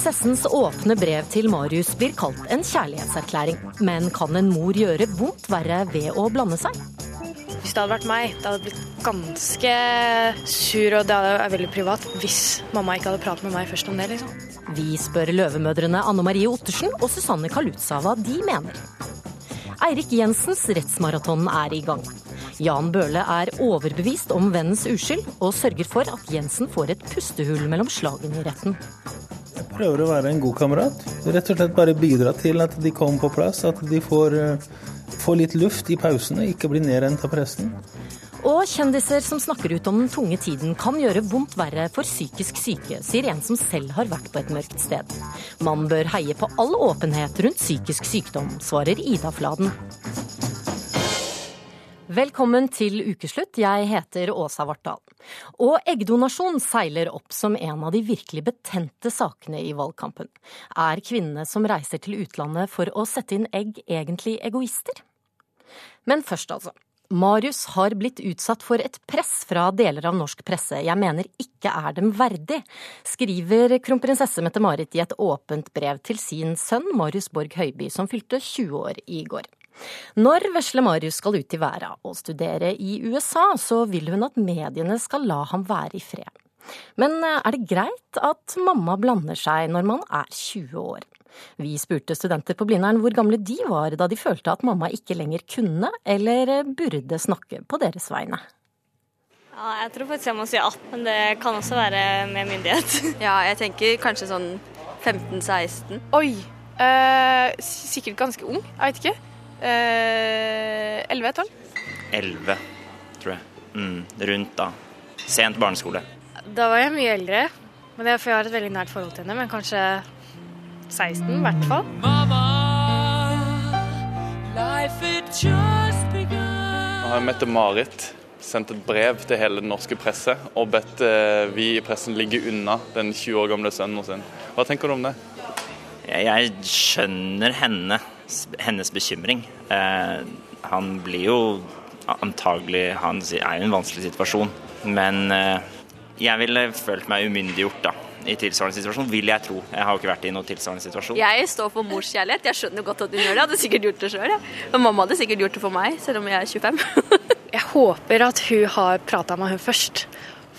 Kronprinsessens åpne brev til Marius blir kalt en kjærlighetserklæring. Men kan en mor gjøre vondt verre ved å blande seg? Hvis det hadde vært meg, det hadde blitt ganske sur, og det er veldig privat, hvis mamma ikke hadde pratet med meg først om det, liksom. Vi spør løvemødrene Anne Marie Ottersen og Susanne Kalutza hva de mener. Eirik Jensens rettsmaraton er i gang. Jan Bøhle er overbevist om vennens uskyld, og sørger for at Jensen får et pustehull mellom slagene i retten. Prøver å være en god kamerat. Rett og slett bare bidra til at de kommer på plass, at de får, uh, får litt luft i pausene, ikke blir nedrent av pressen. Og kjendiser som snakker ut om den tunge tiden kan gjøre vondt verre for psykisk syke, sier en som selv har vært på et mørkt sted. Man bør heie på all åpenhet rundt psykisk sykdom, svarer Ida Fladen. Velkommen til ukeslutt. Jeg heter Åsa Vartdal. Og eggdonasjon seiler opp som en av de virkelig betente sakene i valgkampen. Er kvinnene som reiser til utlandet for å sette inn egg, egentlig egoister? Men først, altså. Marius har blitt utsatt for et press fra deler av norsk presse jeg mener ikke er dem verdig, skriver kronprinsesse Mette-Marit i et åpent brev til sin sønn Marius Borg Høiby, som fylte 20 år i går. Når vesle Marius skal ut i verden og studere i USA, så vil hun at mediene skal la ham være i fred. Men er det greit at mamma blander seg når man er 20 år? Vi spurte studenter på Blindern hvor gamle de var da de følte at mamma ikke lenger kunne eller burde snakke på deres vegne. Ja, jeg tror faktisk jeg må si 18, men det kan også være med myndighet. Ja, jeg tenker kanskje sånn 15-16. Oi! Eh, sikkert ganske ung, jeg vet ikke. Eh, 11-12? 11, tror jeg. Mm, rundt da. Sent barneskole. Da var jeg mye eldre, men det er for jeg har et veldig nært forhold til henne. Men kanskje 16 i hvert fall. Nå har Mette-Marit sendt et brev til hele den norske presse og bedt eh, vi i pressen ligge unna den 20 år gamle sønnen sin. Hva tenker du om det? Jeg, jeg skjønner henne, hennes bekymring. Eh, han blir jo antagelig Han er jo i en vanskelig situasjon. Men eh, jeg ville følt meg umyndiggjort da. I tilsvarende situasjon, vil jeg tro. Jeg har jo ikke vært i noen tilsvarende situasjon. Jeg står for morskjærlighet. Jeg skjønner godt at hun gjør det. Jeg hadde sikkert gjort det sjøl. Men mamma hadde sikkert gjort det for meg, selv om jeg er 25. Jeg håper at hun har prata med hun først.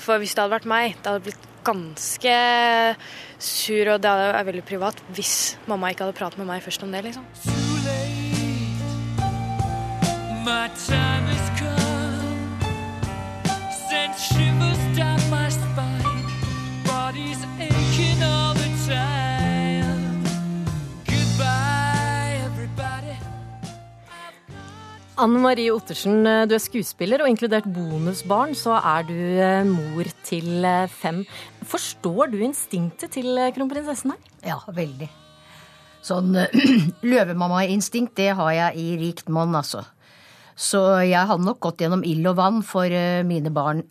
For hvis det hadde vært meg, det hadde blitt ganske sur, og det er veldig privat, hvis mamma ikke hadde pratet med meg først om det, liksom. Anne Marie Ottersen, du er skuespiller, og inkludert bonusbarn så er du eh, mor til eh, fem. Forstår du instinktet til eh, kronprinsessen her? Ja, veldig. Sånn løvemamma-instinkt, det har jeg i rikt monn, altså. Så jeg hadde nok gått gjennom ild og vann for mine barn.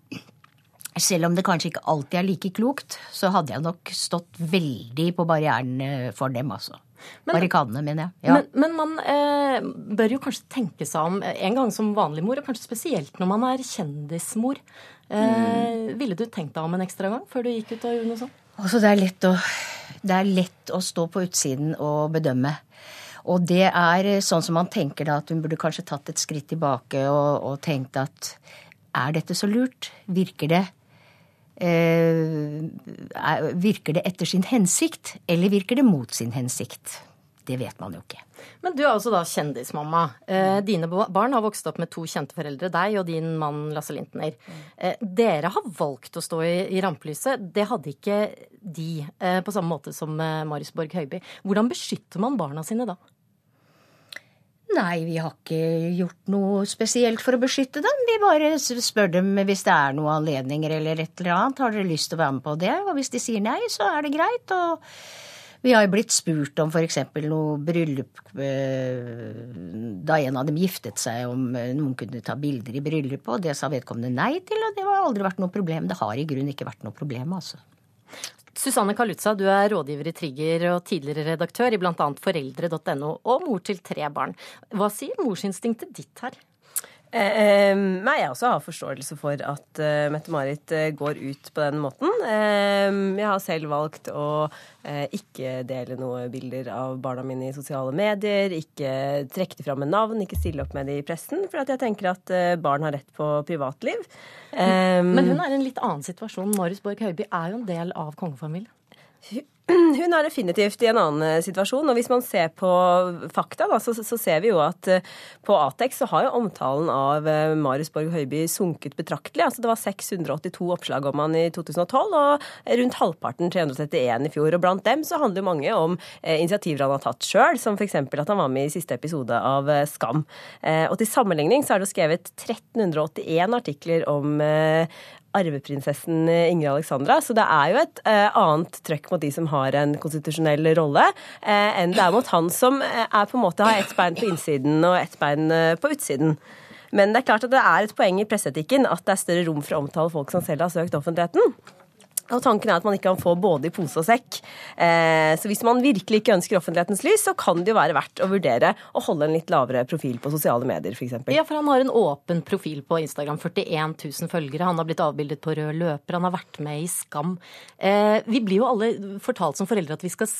Selv om det kanskje ikke alltid er like klokt, så hadde jeg nok stått veldig på barrieren for dem, altså. Men- Barrikadene, mener jeg. Ja. Men, men man eh, bør jo kanskje tenke seg om en gang som vanlig mor, og kanskje spesielt når man er kjendismor. Eh, Ville du tenkt deg om en ekstra gang før du gikk ut og gjorde noe sånt? Altså, det er, lett å, det er lett å stå på utsiden og bedømme. Og det er sånn som man tenker da, at hun burde kanskje tatt et skritt tilbake og, og tenkt at er dette så lurt? Virker det? Eh, er- virker det etter sin hensikt, eller virker det mot sin hensikt? Det vet man jo ikke. Men du er altså da kjendismamma. Eh, dine barn har vokst opp med to kjente foreldre, deg og din mann Lasse Lintner. Eh, dere har valgt å stå i, i rampelyset. Det hadde ikke de, eh, på samme måte som eh, Marius Borg Høiby. Hvordan beskytter man barna sine da? Nei, vi har ikke gjort noe spesielt for å beskytte dem. Vi bare spør dem hvis det er noen anledninger eller et eller annet. Har dere lyst til å være med på det? Og hvis de sier nei, så er det greit. Og vi har jo blitt spurt om f.eks. noe bryllup eh, da en av dem giftet seg, om eh, noen kunne ta bilder i bryllupet, og det sa vedkommende nei til, og det har aldri vært noe problem. Det har i grunnen ikke vært noe problem, altså. Susanne Kalutza, du er rådgiver i Trigger og tidligere redaktør i bl.a. foreldre.no og mor til tre barn. Hva sier morsinstinktet ditt her? Eh, nei, jeg også har forståelse for at eh, Mette-Marit uh, går ut på den måten. Eh, jeg har selv valgt å uh, ikke dele noen bilder av barna mine i sosiale medier, ikke trekke dem fram med navn, ikke stille opp med det i pressen, for jeg tenker at barn har rett på privatliv. Men hun er i en litt annen situasjon. Marius Borg Høiby er jo en del av kongefamilien. Hun er definitivt i en annen eh, situasjon. Og hvis man ser på fakta, da, så, så, ser vi jo at eh, på Atex så har jo omtalen av eh, Marius Borg Høiby sunket betraktelig. Altså det var 682 oppslag om han i 2012, og rundt halvparten 331 i fjor. Og blant dem så handler mange om initiativer han har tatt sjøl, som f.eks. at han var med i siste episode av Skam. Og til sammenligning så er det jo skrevet 1381 artikler om, arveprinsessen Ingrid Alexandra. Så det er jo et eh, annet trøkk mot de som har en konstitusjonell rolle, eh, enn det er mot han som eh, er på en måte har ett bein på innsiden og ett bein eh, på utsiden. Men det er klart at det er et poeng i presseetikken at det er større rom for å omtale folk som selv har søkt offentligheten. Og tanken er at man ikke kan få både i pose og sekk. Eh, så hvis man virkelig ikke ønsker offentlighetens lys, så kan det jo være verdt å vurdere å holde en litt lavere profil på sosiale medier, f.eks. Ja, for han har en åpen profil på Instagram. 41 000 følgere. Han har blitt avbildet på rød løper. Han har vært med i Skam. Eh, vi blir jo alle fortalt som foreldre at vi skal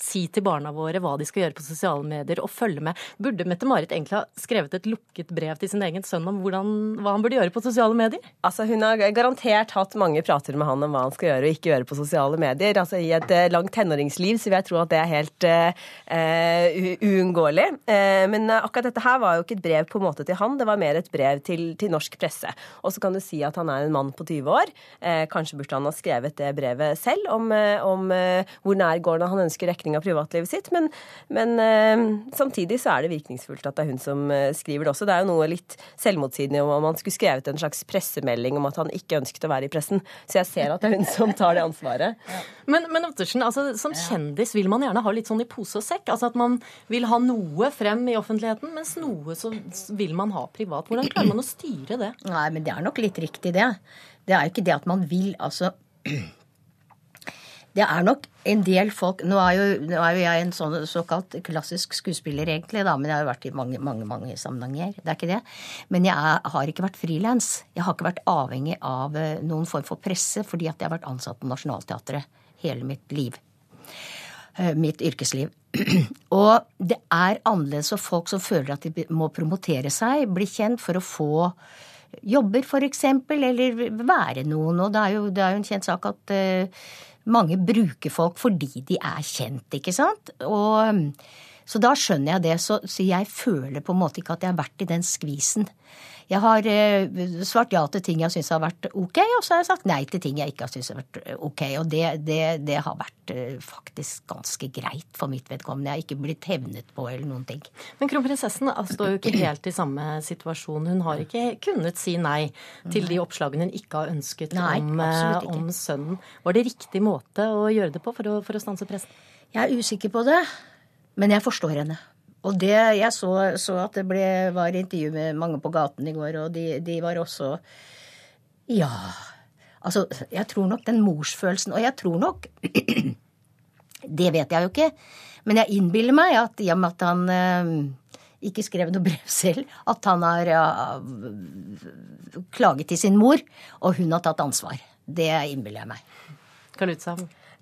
si til barna våre hva de skal gjøre på sosiale medier, og følge med. Burde Mette-Marit egentlig ha skrevet et lukket brev til sin egen sønn om hvordan, hva han burde gjøre på sosiale medier? Altså, Hun har garantert hatt mange prater med han om hva han skal gjøre og ikke gjøre på sosiale medier. Altså, I et uh, langt tenåringsliv så vil jeg tro at det er helt uh, uunngåelig. Uh, men akkurat dette her var jo ikke et brev på en måte til han, det var mer et brev til, til norsk presse. Og så kan du si at han er en mann på 20 år. kanskje burde han ha skrevet det brevet selv om, om hvor nær går det han ønsker rekning dekning av privatlivet sitt. Men, men uh, samtidig så er det virkningsfullt at det er hun som uh, skriver det også. Det er jo noe litt selvmotsigende om man skulle skrevet en slags pressemelding om at han ikke ønsket å være i pressen. Så jeg ser at det er hun som tar det ansvaret. Ja. Men, men Ottersen, altså, som kjendis vil man gjerne ha litt sånn i pose og sekk. Altså at man vil ha noe frem i offentligheten, mens noe så vil man ha privat. Hvordan klarer man å styre det? Nei, men det er nok litt riktig, det. Det er jo ikke det at man vil, altså det er nok en del folk Nå er jo, nå er jo jeg en sånn såkalt klassisk skuespiller, egentlig, da, men jeg har jo vært i mange mange, mange sammenhenger. Det er ikke det. Men jeg er, har ikke vært frilans. Jeg har ikke vært avhengig av eh, noen form for presse fordi at jeg har vært ansatt på Nationaltheatret hele mitt liv. Eh, mitt yrkesliv. Og det er annerledes for folk som føler at de må promotere seg, bli kjent for å få jobber, f.eks., eller være noen. Og det er jo, det er jo en kjent sak at uh, mange bruker folk fordi de er kjent, ikke sant? Og, så da skjønner jeg det. Så, så, jeg føler på en måte ikke at jeg har vært i den skvisen. Jeg har eh, svart ja til ting jeg syns har vært ok, og så har jeg sagt nei til ting jeg ikke har syntes har vært eh, ok. Og det, det, det, har vært eh, faktisk ganske greit for mitt vedkommende. Jeg har ikke blitt hevnet på eller noen ting. Men kronprinsessen står jo ikke helt i samme situasjon. Hun har ikke kunnet si nei til de oppslagene hun ikke har ønsket nei, om, om, sønnen. Var det riktig måte å gjøre det på for å, for å stanse pressen? Jeg er usikker på det, men jeg forstår henne. Og det, jeg så, så at det ble, var intervju med mange på gaten i går, og de, de var også Ja. Altså, jeg tror nok den morsfølelsen Og jeg tror nok Det vet jeg jo ikke, men jeg innbiller meg at i og med at han eh, ikke skrev noe brev selv, at han har ja, klaget til sin mor, og hun har tatt ansvar. Det innbiller jeg meg. Kalutza.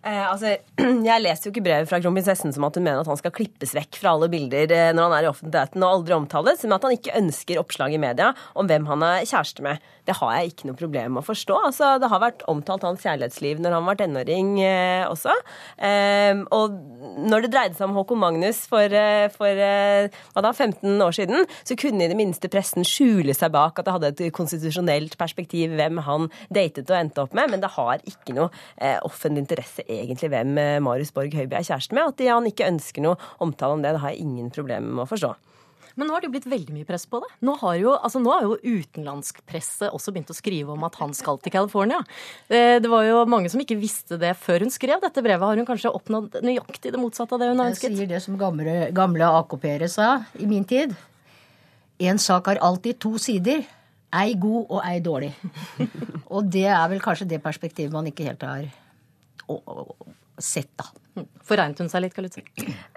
Eh, altså, jeg leser jo ikke brevet fra kronprinsessen som at hun mener at han skal klippes vekk fra alle bilder eh, når han er i offentligheten og aldri omtales, men at han ikke ønsker oppslag i media om hvem han er kjæreste med. Det har jeg ikke noe problem med å forstå. Altså, det har vært omtalt hans kjærlighetsliv når han var tenåring eh, også. Eh, og når det dreide seg om Håkon Magnus for, eh, for eh, da, 15 år siden, så kunne i det minste pressen skjule seg bak at det hadde et konstitusjonelt perspektiv hvem han datet og endte opp med, men det har ikke noe offentlig interesse egentlig hvem eh, Marius Borg Høiby er kjæreste med. At han ikke ønsker noe omtale om det, det har jeg ingen problemer med å forstå. Men nå har det jo blitt veldig mye press på det. Nå har jo, altså nå har jo utenlandsk presse også begynt å skrive om at han skal til California. Eh, det var jo mange som ikke visste det før hun skrev dette brevet. Har hun kanskje oppnådd nøyaktig det motsatte av det hun har ønsket? Jeg sier det som gamle, gamle AKP-ere sa i min tid. En sak har alltid to sider. Ei god og ei dårlig. og det er vel kanskje det perspektivet man ikke helt har sett, da. Forregnet hun seg litt, Kalutze?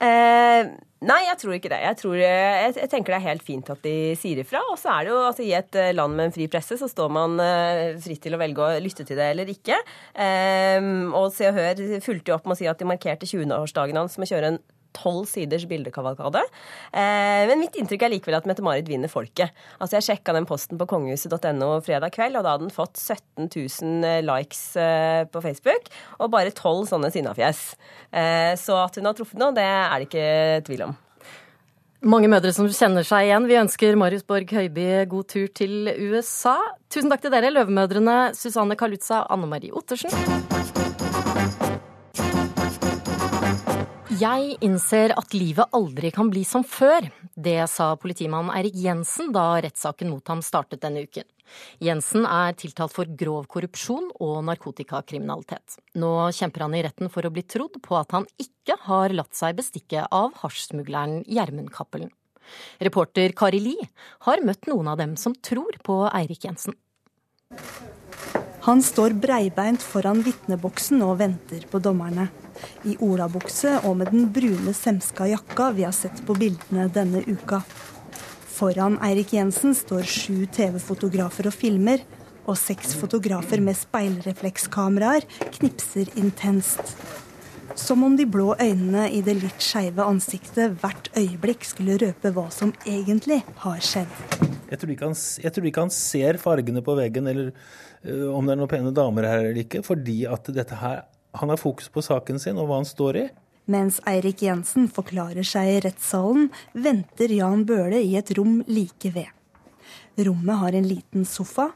Eh, nei, jeg tror ikke det. Jeg, tror, jeg, jeg, tenker det er helt fint at de sier ifra. Og så er det jo altså, i et eh, land med en fri presse, så står man eh, fritt til å velge å lytte til det eller ikke. Eh, og Se og Hør fulgte jo opp med å si at de markerte 20-årsdagen hans med å kjøre en tolv siders bildekavalkade. Eh, men mitt inntrykk er likevel at Mette-Marit vinner folket. Altså Jeg sjekka den posten på kongehuset.no fredag kveld, og da hadde den fått 17 000 eh, likes eh, på Facebook. Og bare tolv sånne sinnafjes. Eh, så at hun har truffet noe, det er det ikke tvil om. Mange mødre som kjenner seg igjen. Vi ønsker Marius Borg Høiby god tur til USA. Tusen takk til dere, løvemødrene Susanne Kalutza og Anne Marie Ottersen. Jeg innser at livet aldri kan bli som før. Det sa politimann Eirik Jensen da rettssaken mot ham startet denne uken. Jensen er tiltalt for grov korrupsjon og narkotikakriminalitet. Nå kjemper han i retten for å bli trodd på at han ikke har latt seg bestikke av hasjsmugleren Gjermund Cappelen. Reporter Kari Li har møtt noen av dem som tror på Eirik Jensen. Han står breibeint foran vitneboksen og venter på dommerne i olabukse og med den brune semska jakka vi har sett på bildene denne uka. Foran Eirik Jensen står sju TV-fotografer og filmer, og seks fotografer med speilreflekskameraer knipser intenst. Som om de blå øynene i det litt skeive ansiktet hvert øyeblikk skulle røpe hva som egentlig har skjedd. Jeg tror ikke han, ser fargene på veggen, eller uh, om det er noen pene damer her eller ikke, fordi at dette her han har fokus på saken sin og hva han står i. Mens Eirik Jensen forklarer seg i rettssalen, venter Jan Bøhle i et rom like ved. Rommet har en liten sofa,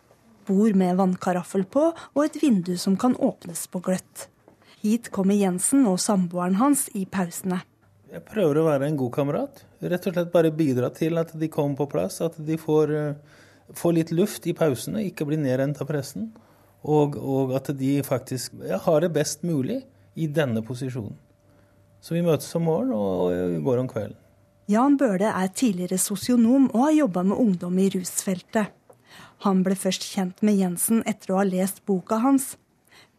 bord med vannkaraffel på og et vindu som kan åpnes på gløtt. Hit kommer Jensen og samboeren hans i pausene. Jeg prøver å være en god kamerat. Rett og slett bare bidra til at de kommer på plass. At de får, uh, får litt luft i pausene, ikke blir nedrent av pressen. Og, og at de faktisk har det best mulig i denne posisjonen. Så vi møtes om morgenen og går om kvelden. Jan Bøhle er tidligere sosionom og har jobba med ungdom i rusfeltet. Han ble først kjent med Jensen etter å ha lest boka hans.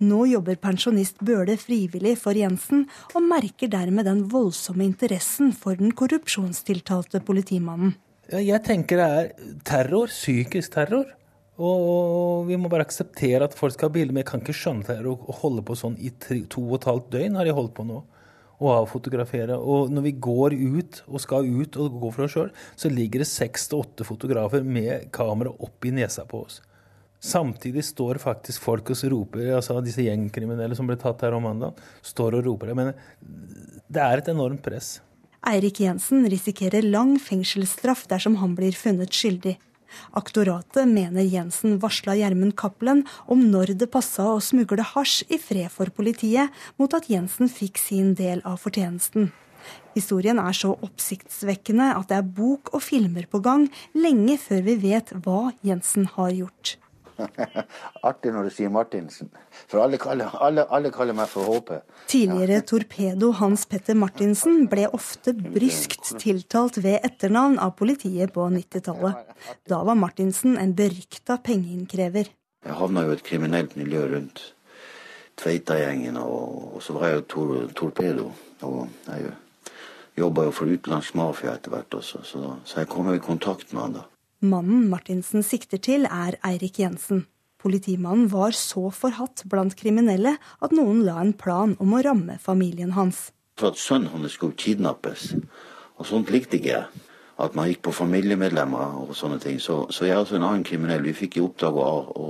Nå jobber pensjonist Bøhle frivillig for Jensen, og merker dermed den voldsomme interessen for den korrupsjonstiltalte politimannen. Jeg tenker det er terror, psykisk terror. Og, vi må bare akseptere at folk skal ha bilder. Men jeg kan ikke skjønne det å holde på sånn i tre, to og et halvt døgn har jeg holdt på nå. Og avfotografere. Og når vi går ut og skal ut og gå for oss sjøl, så ligger det seks til åtte fotografer med kamera opp i nesa på oss. Samtidig står faktisk folk og roper, altså disse gjengkriminelle som ble tatt her om mandag, står og roper. Jeg mener, det er et enormt press. Eirik Jensen risikerer lang fengselsstraff dersom han blir funnet skyldig. Aktoratet mener Jensen varsla Gjermund Cappelen om når det passa å smugle hasj i fred for politiet, mot at Jensen fikk sin del av fortjenesten. Historien er så oppsiktsvekkende at det er bok og filmer på gang, lenge før vi vet hva Jensen har gjort. Artig når du sier Martinsen. For alle kaller, alle, alle kaller meg for HP. Tidligere torpedo Hans Petter Martinsen ble ofte bryskt tiltalt ved etternavn av politiet på 90-tallet. Da var Martinsen en berykta pengeinnkrever. Jeg havna jo i et kriminelt miljø rundt Tveita-gjengen, og, og, så var jeg jo tor, torpedo. Og jeg jobba jo for utenlandsk mafia etter hvert også, så, så jeg kom jo i kontakt med han da. Mannen Martinsen sikter til, er Eirik Jensen. Politimannen var så forhatt blant kriminelle at noen la en plan om å ramme familien hans. For at sønnen hans skulle kidnappes, og sånt likte ikke jeg. At man gikk på familiemedlemmer og sånne ting. Så, så jeg og en annen kriminell vi fikk i oppdrag å, å,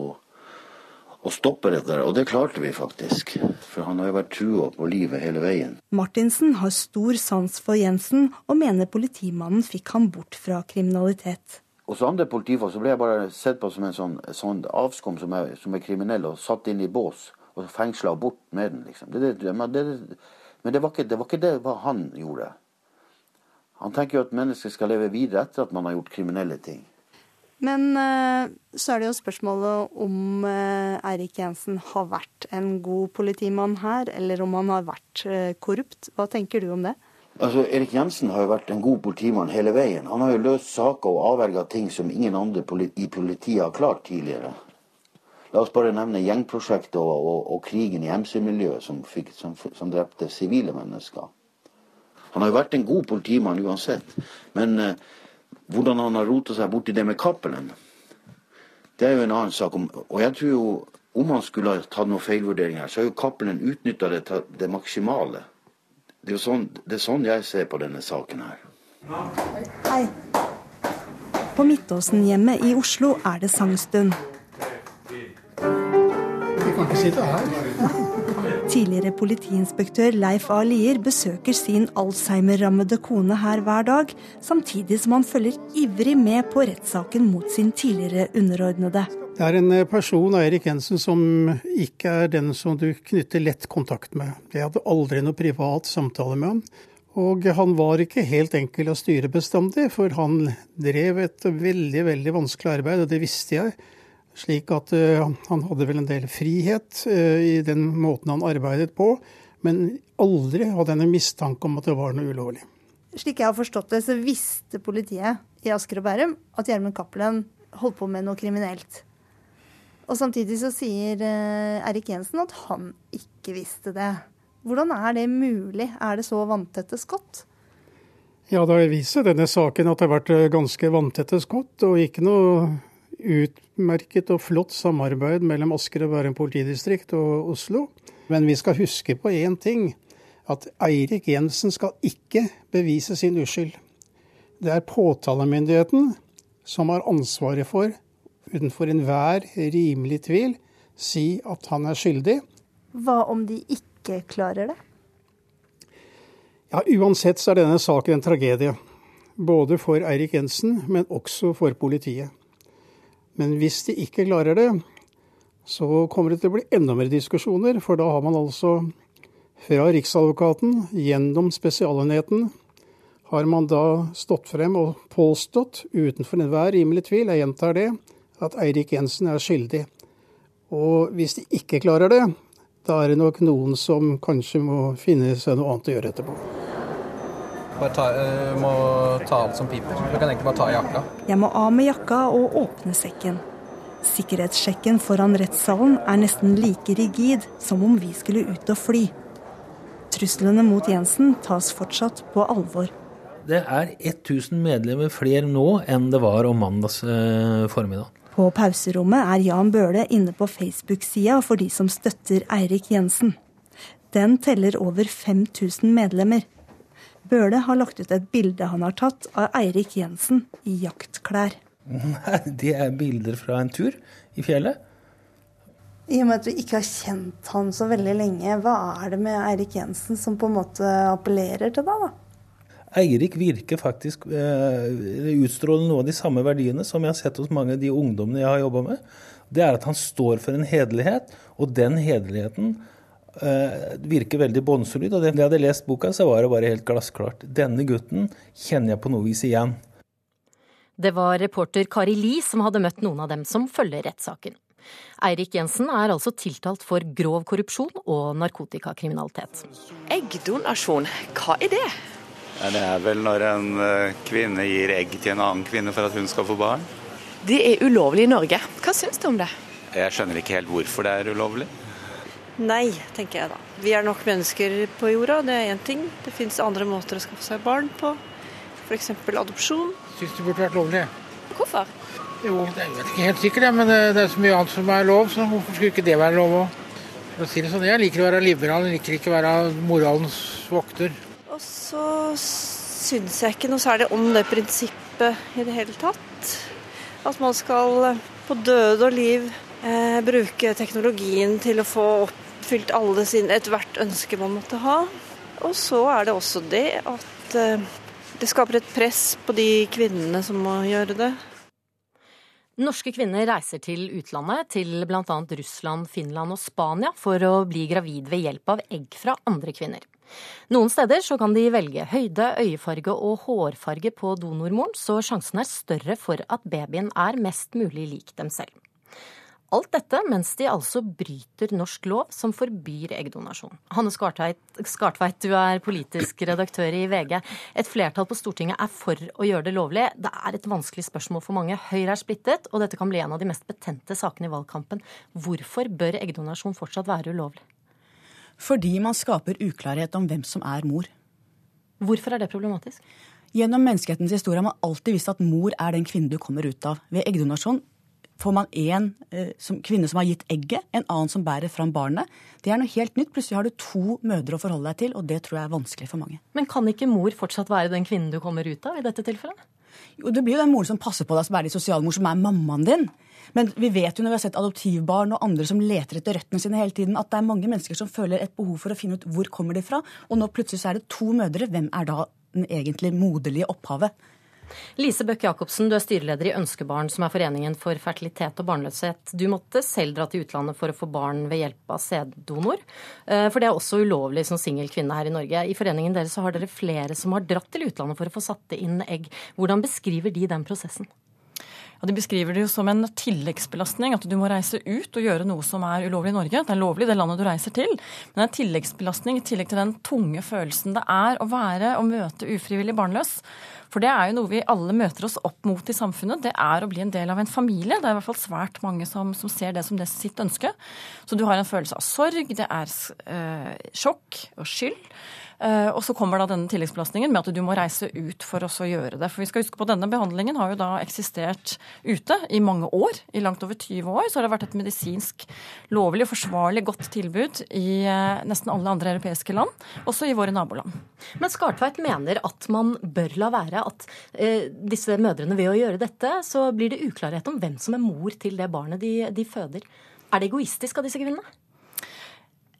å stoppe dette, og det klarte vi faktisk. For han har jo vært trua på livet hele veien. Martinsen har stor sans for Jensen, og mener politimannen fikk ham bort fra kriminalitet. Hos andre politifolk så ble jeg bare sett på som en sånn, sånn avskum som er, som er, kriminell og satt inn i bås og fengsla og bort med den. liksom. Det, det, men, det, men det, var ikke, det var ikke det hva han gjorde. Han tenker jo at mennesker skal leve videre etter at man har gjort kriminelle ting. Men eh, så er det jo spørsmålet om eh, Eirik Jensen har vært en god politimann her, eller om han har vært eh, korrupt. Hva tenker du om det? Altså, Erik Jensen har jo vært en god politimann hele veien. Han har jo løst saker og avverga ting som ingen andre i politiet har klart tidligere. La oss bare nevne gjengprosjektet og, og, og krigen i MC-miljøet som, som, som, drepte sivile mennesker. Han har jo vært en god politimann uansett. Men eh, hvordan han har rota seg borti det med Cappelen, det er jo en annen sak. Og jeg tror jo om han skulle ha tatt noen feilvurderinger, så har jo Cappelen utnytta det det maksimale. Det er jo sånn, det er sånn jeg ser på denne saken her. Hei. På Midtåsen-hjemmet i Oslo er det sangstund. Vi kan ikke sitte her. Tidligere politiinspektør Leif A. Lier besøker sin Alzheimer-rammede kone her hver dag, samtidig som han følger ivrig med på rettssaken mot sin tidligere underordnede. Det er en person, Erik Jensen, som ikke er den som du knytter lett kontakt med. Jeg hadde aldri noe privat samtale med ham. Og han var ikke helt enkel å styre bestandig, for han drev et veldig, veldig vanskelig arbeid, og det visste jeg. Slik at uh, han hadde vel en del frihet uh, i den måten han arbeidet på, men aldri hadde han en mistanke om at det var noe ulovlig. Slik jeg har forstått det, så visste politiet i Asker og Bærum at Gjermund Cappelen holdt på med noe kriminelt. Og samtidig så sier uh, Erik Jensen at han ikke visste det. Hvordan er det mulig? Er det så vanntette skott? Ja, det seg denne saken at det har vært ganske vanntette skott, og ikke noe utmerket og flott samarbeid mellom Asker og Bærum politidistrikt og Oslo. Men vi skal huske på én ting. At Eirik Jensen skal ikke bevise sin uskyld. Det er påtalemyndigheten som har ansvaret for, utenfor enhver rimelig tvil, si at han er skyldig. Hva om de ikke klarer det? Ja, Uansett så er denne saken en tragedie. Både for Eirik Jensen, men også for politiet. Men hvis de ikke klarer det, så kommer det til å bli enda mer diskusjoner. For da har man altså fra Riksadvokaten gjennom Spesialenheten har man da stått frem og påstått, utenfor enhver rimelig tvil, jeg gjentar det, at Eirik Jensen er skyldig. Og hvis de ikke klarer det, da er det nok noen som kanskje må finne seg noe annet å gjøre etterpå. Bare ta, uh, må ta alt som piper. Du kan egentlig bare ta jakka. Jeg må av med jakka og åpne sekken. Sikkerhetssjekken foran rettssalen er nesten like rigid som om vi skulle ut og fly. Truslene mot Jensen tas fortsatt på alvor. Det er 1000 medlemmer flere nå enn det var om mandags eh, formiddag. På pauserommet er Jan Bøhle inne på Facebook-sida for de som støtter Eirik Jensen. Den teller over 5000 medlemmer. Bøhle har lagt ut et bilde han har tatt av Eirik Jensen i jaktklær. Nei, det er bilder fra en tur i fjellet. I og med at vi ikke har kjent han så veldig lenge, hva er det med Eirik Jensen som på en måte appellerer til deg, da? Eirik virker faktisk eh, utstråler noe av de samme verdiene som jeg har sett hos mange av de ungdommene jeg har jobba med. Det er at han står for en hederlighet, og den hederligheten eh, virker veldig bånnsolid. Og da jeg hadde lest boka, så var det bare helt glassklart. Denne gutten kjenner jeg på noe vis igjen. Det var reporter Kari Li som hadde møtt noen av dem som følger rettssaken. Eirik Jensen er altså tiltalt for grov korrupsjon og narkotikakriminalitet. Eggdonasjon, hva er det? Det er vel når en eh, kvinne gir egg til en annen kvinne for at hun skal få barn. Det er ulovlig i Norge. Hva syns du om det? Jeg skjønner ikke helt hvorfor det er ulovlig. Nei, tenker jeg da. Vi er nok mennesker på jorda, det er én ting. Det fins andre måter å skaffe seg barn på. F.eks. adopsjon. Syns det burde vært lovlig. Hvorfor? Jo, jeg vet ikke helt sikkert, men det er så mye annet som er lov, så hvorfor skulle ikke det være lov òg? Si sånn, Jeg liker å være liberal, jeg liker ikke å være moralens vokter. Og så syns jeg ikke noe særlig om det prinsippet i det hele tatt. At man skal på død og liv eh, bruke teknologien til å få oppfylt alle sine ethvert ønske man måtte ha. Og så er det også det at eh, det skaper et press på de kvinnene som må gjøre det. Norske kvinner reiser til utlandet, til bl.a. Russland, Finland og Spania, for å bli gravid ved hjelp av egg fra andre kvinner. Noen steder så kan de velge høyde, øyefarge og hårfarge på donormoren, så sjansen er større for at babyen er mest mulig lik dem selv. Alt dette mens de altså bryter norsk lov som forbyr eggdonasjon. Hanne Skartveit, Skartveit, du er politisk redaktør i VG. Et flertall på Stortinget er for å gjøre det lovlig. Det er et vanskelig spørsmål for mange. Høyre er splittet, og dette kan bli en av de mest betente sakene i valgkampen. Hvorfor bør eggdonasjon fortsatt være ulovlig? Fordi man skaper uklarhet om hvem som er mor. Hvorfor er det problematisk? Gjennom menneskehetens historie har man alltid visst at mor er den kvinnen du kommer ut av. Ved eggdonasjon får man en eh, som, kvinne som har gitt egget, en annen som bærer fram barnet. Det er noe helt nytt. Plutselig har du to mødre å forholde deg til, og det tror jeg er vanskelig for mange. Men kan ikke mor fortsatt være den kvinnen du kommer ut av i dette tilfellet? Jo, det blir jo den moren som passer på deg, som er din sosialmor, som er mammaen din. Men vi vet jo når vi har sett adoptivbarn og andre som leter etter røttene sine hele tiden, at det er mange mennesker som føler et behov for å finne ut hvor kommer de fra. Og nå plutselig så er det to mødre. Hvem er da den egentlig moderlige opphavet? Lise Bøck Jacobsen, du er styreleder i Ønskebarn, som er Foreningen for fertilitet og barnløshet. Du måtte selv dra til utlandet for å få barn ved hjelp av sæddonor. Eh, for det er også ulovlig som singel kvinne her i Norge. I foreningen deres har dere flere som har dratt til utlandet for å få satt inn egg. Hvordan beskriver de den prosessen? Ja, De beskriver det jo som en tilleggsbelastning, at du må reise ut og gjøre noe som er ulovlig i Norge. Det er lovlig det landet du reiser til, men det er en tilleggsbelastning i tillegg til den tunge følelsen det er å være og møte ufrivillig barnløs. For det er jo noe vi alle møter oss opp mot i samfunnet. Det er å bli en del av en familie. Det er i hvert fall svært mange som, som ser det som det sitt ønske. Så du har en følelse av sorg, det er eh, sjokk og skyld. Uh, og så kommer da denne tilleggsbelastningen med at du må reise ut for å gjøre det. For vi skal huske på at Denne behandlingen har jo da eksistert ute i mange år. I langt over 20 år så har det vært et medisinsk lovlig og forsvarlig godt tilbud i uh, nesten alle andre europeiske land, også i våre naboland. Men Skartveit mener at man bør la være at eh, disse mødrene ved å gjøre dette, så blir det uklarhet om hvem som er mor til det barnet de, de føder. Er det egoistisk av disse kvinnene?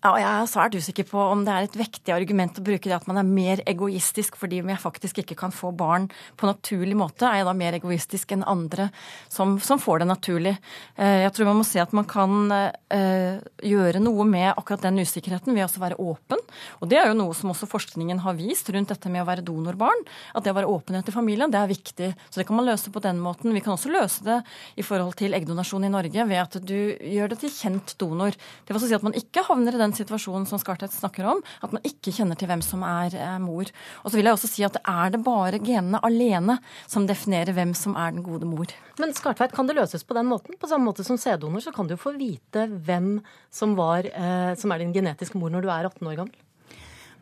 Ja, og jeg er svært usikker på om det er et vektig argument å bruke det at man er mer egoistisk fordi jeg faktisk ikke kan få barn på naturlig måte. Er jeg da mer egoistisk enn andre som, som får det naturlig? Eh, jeg tror man må se at man kan uh, gjøre noe med akkurat den usikkerheten ved å være åpen. Og det er jo noe som også forskningen har vist rundt dette med å være donorbarn. At det å være åpenhet i familien, det er viktig. Så det kan man løse på den måten. Vi kan også løse det i forhold til eggdonasjon i Norge ved at du gjør det til kjent donor. Det vil altså si at man ikke havner i den situasjonen som Skartvedt snakker om, at man ikke kjenner til hvem som er eh, mor. Og så vil jeg også si at er det bare genene alene som definerer hvem som er den gode mor. Men Skartveit, kan det løses på den måten? På samme måte som sæddonor, så kan du jo få vite hvem som, var, eh, som er din genetiske mor når du er 18 år gammel.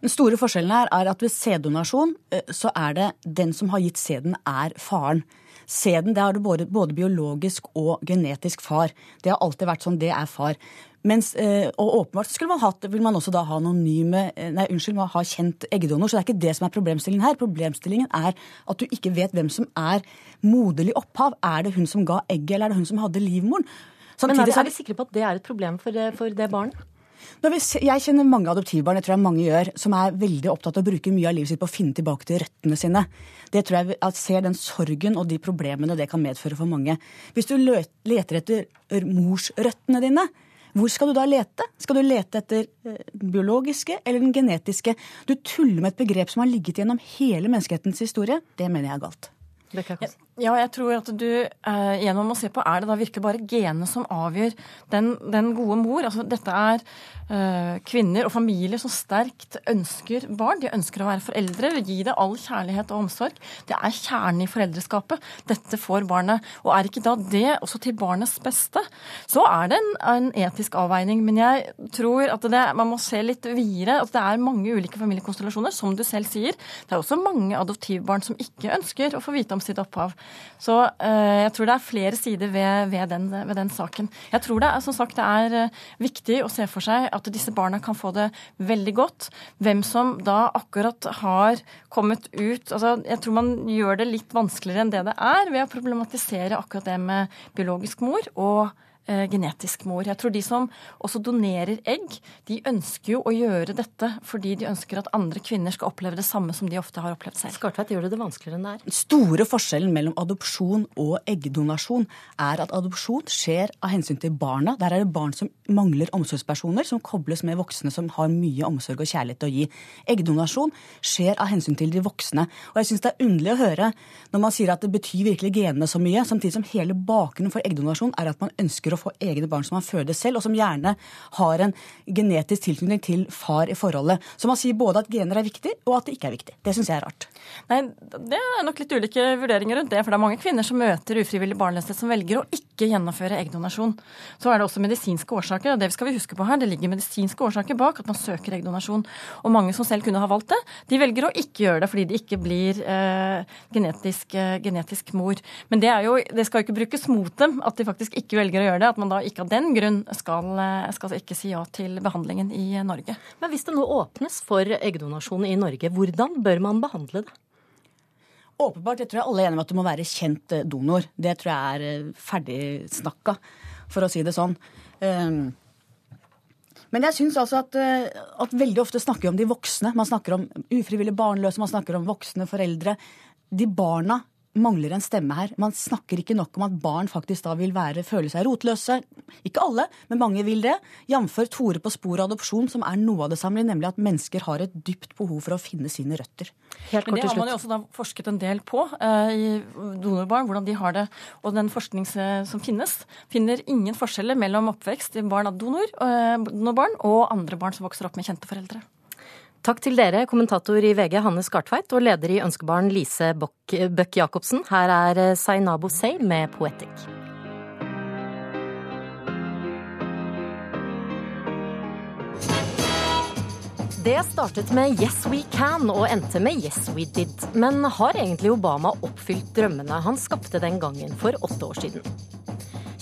Den store forskjellen her er at ved sæddonasjon eh, så er det den som har gitt sæden, er faren. Sæden det har du både, både biologisk og genetisk far. Det har alltid vært sånn. Det er far. Mens, eh, og åpenbart skulle man hatt, vil man også da ha anonyme eh, Nei, unnskyld, man ha kjent eggdonor. Så det er ikke det som er problemstillingen her. Problemstillingen er at du ikke vet hvem som er moderlig opphav. Er det hun som ga egget, eller er det hun som hadde livmoren? Samtidig, Men er, er vi sikre på at det er et problem for, for det barnet? Jeg kjenner mange adoptivbarn jeg tror jeg mange gjør, som er veldig opptatt av å bruke mye av livet sitt på å finne tilbake til røttene sine. Det tror jeg at ser den sorgen og de problemene det kan medføre for mange. Hvis du leter etter morsrøttene dine, hvor skal du da lete? Skal du lete etter den biologiske eller den genetiske? Du tuller med et begrep som har ligget gjennom hele menneskehetens historie. Det mener jeg er galt. Ja, jeg tror at du eh, gjennom å se på er det da virkelig bare genene som avgjør den, den gode mor. Altså, dette er eh, kvinner og familier som sterkt ønsker barn. De ønsker å være foreldre, gi det all kjærlighet og omsorg. Det er kjernen i foreldreskapet. Dette får barnet. Og er ikke da det også til barnets beste, så er det en, en etisk avveining. Men jeg tror at det, man må se litt videre. At det er mange ulike familiekonstellasjoner, som du selv sier. Det er også mange adoptivbarn som ikke ønsker å få vite om sitt opphav. Så uh, jeg tror det er flere sider ved, ved, den, ved, den, saken. Jeg tror det som sagt, det er uh, viktig å se for seg at disse barna kan få det veldig godt. Hvem som da akkurat har kommet ut altså Jeg tror man gjør det litt vanskeligere enn det det er ved å problematisere akkurat det med biologisk mor og Eh, genetisk mor. Jeg tror de som også donerer egg, de ønsker jo å gjøre dette fordi de ønsker at andre kvinner skal oppleve det samme som de ofte har opplevd selv. Skartveit gjør det det vanskeligere enn det er. Den Store forskjellen mellom adopsjon og eggdonasjon er at adopsjon skjer av hensyn til barna. Der er det barn som mangler omsorgspersoner, som kobles med voksne som har mye omsorg og kjærlighet å gi. Eggdonasjon skjer av hensyn til de voksne. Og jeg syns det er underlig å høre når man sier at det betyr virkelig genene så mye, samtidig som hele bakgrunnen for eggdonasjon er at man ønsker å få egne barn som man føder selv, og som gjerne har en genetisk tilknytning til far i forholdet. Så man sier både at gener er viktig, og at det ikke er viktig. Det syns jeg er rart. Nei, Det er nok litt ulike vurderinger rundt det. For det er mange kvinner som møter ufrivillig barnløshet som velger å ikke gjennomføre eggdonasjon. Så er det også medisinske årsaker, og det skal vi huske på her. Det ligger medisinske årsaker bak at man søker eggdonasjon. Og mange som selv kunne ha valgt det, de velger å ikke gjøre det fordi de ikke blir eh, genetisk, eh, genetisk mor. Men det, jo, det skal jo ikke brukes mot dem at de faktisk ikke velger å gjøre det. At man da ikke av den grunn skal, skal ikke si ja til behandlingen i Norge. Men hvis det nå åpnes for eggdonasjon i Norge, hvordan bør man behandle det? Åpenbart. Jeg tror jeg alle er enige om at du må være kjent eh, donor. Det tror jeg er eh, ferdigsnakka, for å si det sånn. Um, men jeg syns altså at, eh, at veldig ofte snakker vi om de voksne. Man snakker om ufrivillig barnløse, man snakker om voksne foreldre. De barna mangler en stemme her. Man snakker ikke nok om at barn faktisk da vil være, føle seg rotløse. Ikke alle, men mange vil det. Jf. Tore på sporet av adopsjon, som er noe av det samme, nemlig at mennesker har et dypt behov for å finne sine røtter. Helt men det har man jo også forsket en del på eh, i donorbarn, hvordan de har det. Og den forskning som finnes, finner ingen forskjeller mellom oppvekst i barn av donor, eh, donorbarn og andre barn som vokser opp med kjente foreldre. Takk til dere, kommentator i VG Hanne Skartveit og leder i Ønskebarn Lise Bøck Jacobsen. Her er Zainabo Sey med Poetic. Det startet med Yes We Can og endte med Yes We Did. Men har egentlig Obama oppfylt drømmene han skapte den gangen for åtte år siden?